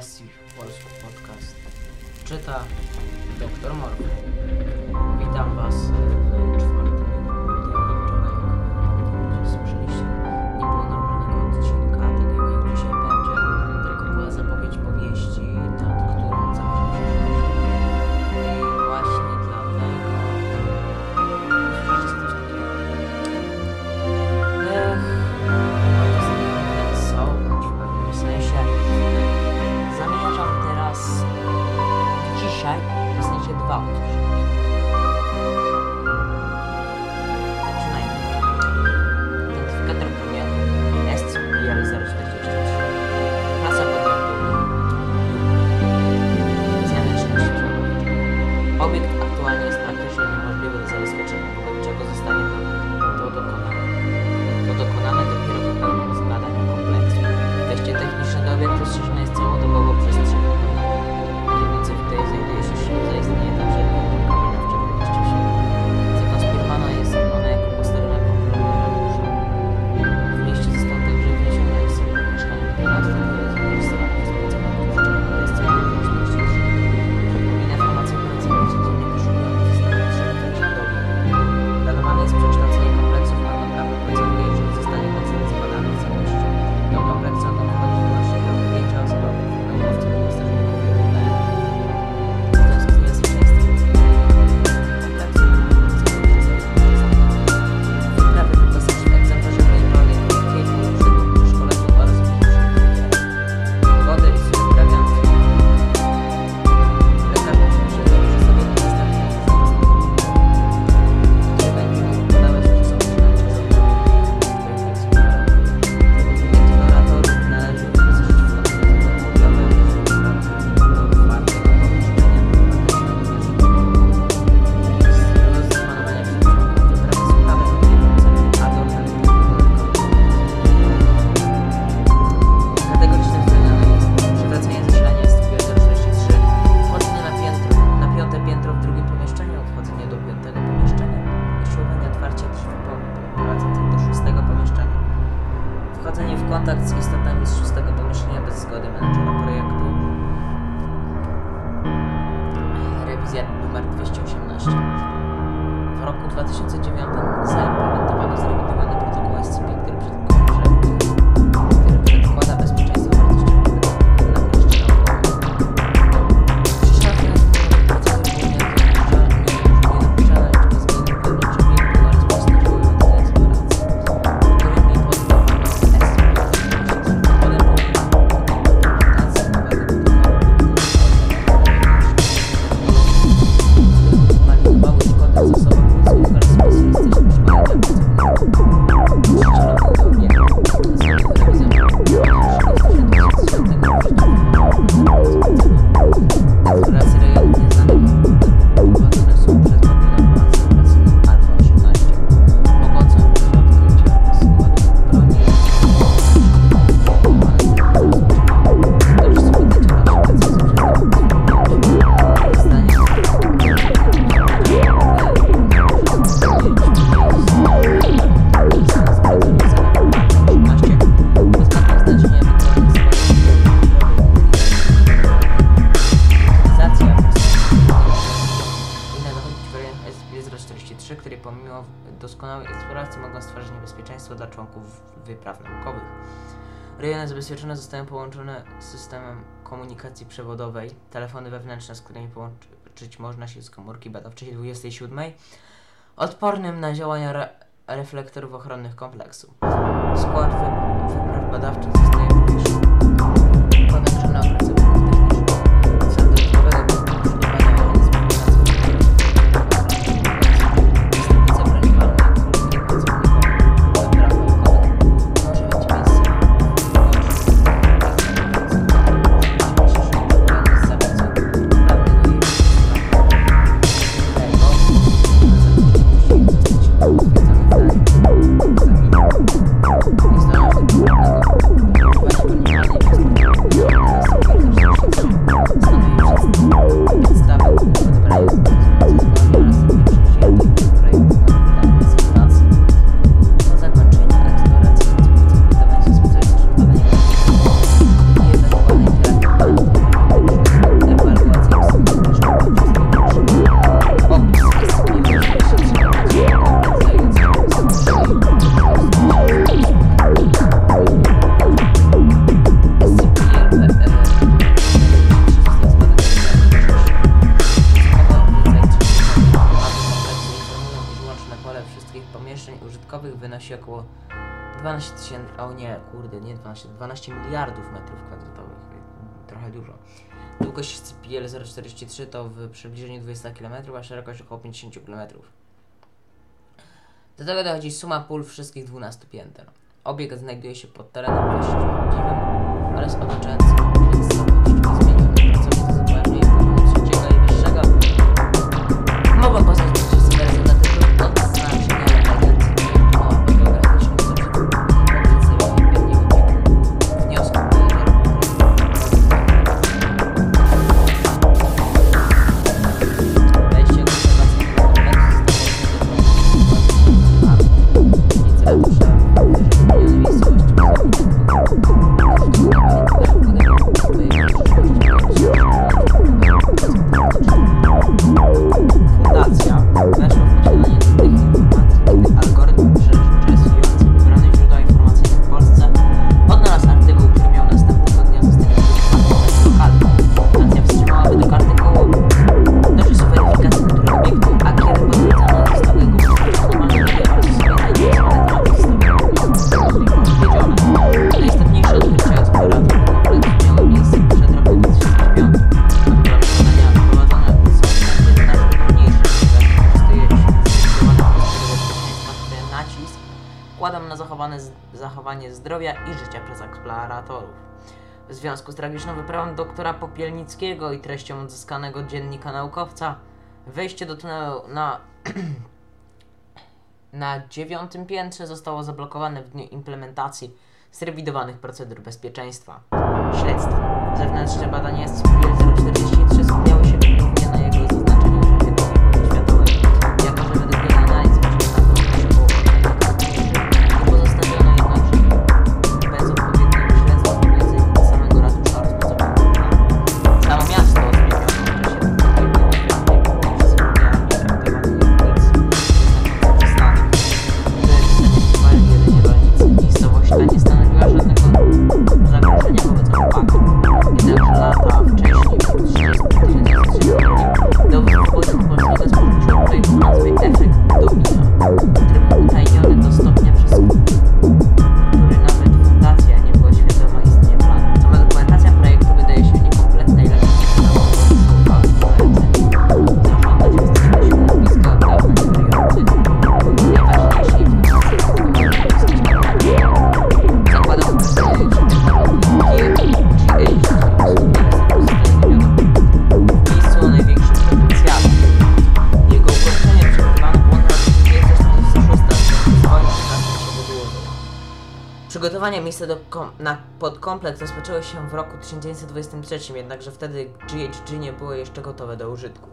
Messi Polski Podcast. Czyta doktor Morgan. Witam Was w czwartym numer 218. W roku 2009 zajmowałem 33, które pomimo doskonałej eksploracji mogą stwarzać niebezpieczeństwo dla członków wypraw naukowych. Rejony zabezpieczone zostają połączone z systemem komunikacji przewodowej, telefony wewnętrzne, z którymi połączyć można się z komórki badawczej 27, odpornym na działania re reflektorów ochronnych kompleksu. Skład wy wypraw badawczych zostaje wynosi około 12 tysięcy, o nie, kurde, nie 12, 12 miliardów metrów kwadratowych, trochę dużo. Długość CPL 043 to w przybliżeniu 20 km, a szerokość około 50 km. Do tego dochodzi suma pól wszystkich 12 pięter. Obiekt znajduje się pod terenem właściwym oraz otaczającym zachowane zachowanie zdrowia i życia przez eksploratorów. W związku z tragiczną wyprawą doktora Popielnickiego i treścią odzyskanego dziennika naukowca, wejście do tunelu na, na dziewiątym piętrze zostało zablokowane w dniu implementacji zrewidowanych procedur bezpieczeństwa. Śledztwo. Zewnętrzne badanie jest 040 Przygotowania miejsca do kom- na podkompleks rozpoczęły się w roku 1923, jednakże wtedy GHG nie było jeszcze gotowe do użytku.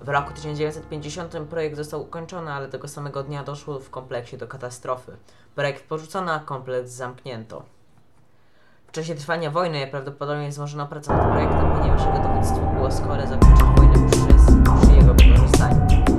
W roku 1950 projekt został ukończony, ale tego samego dnia doszło w kompleksie do katastrofy. Projekt porzucono, a kompleks zamknięto. W czasie trwania wojny prawdopodobnie złożono pracę nad projektem, ponieważ jego dowództwo było skore zakończyć wojnę przez, przy jego wykorzystaniu.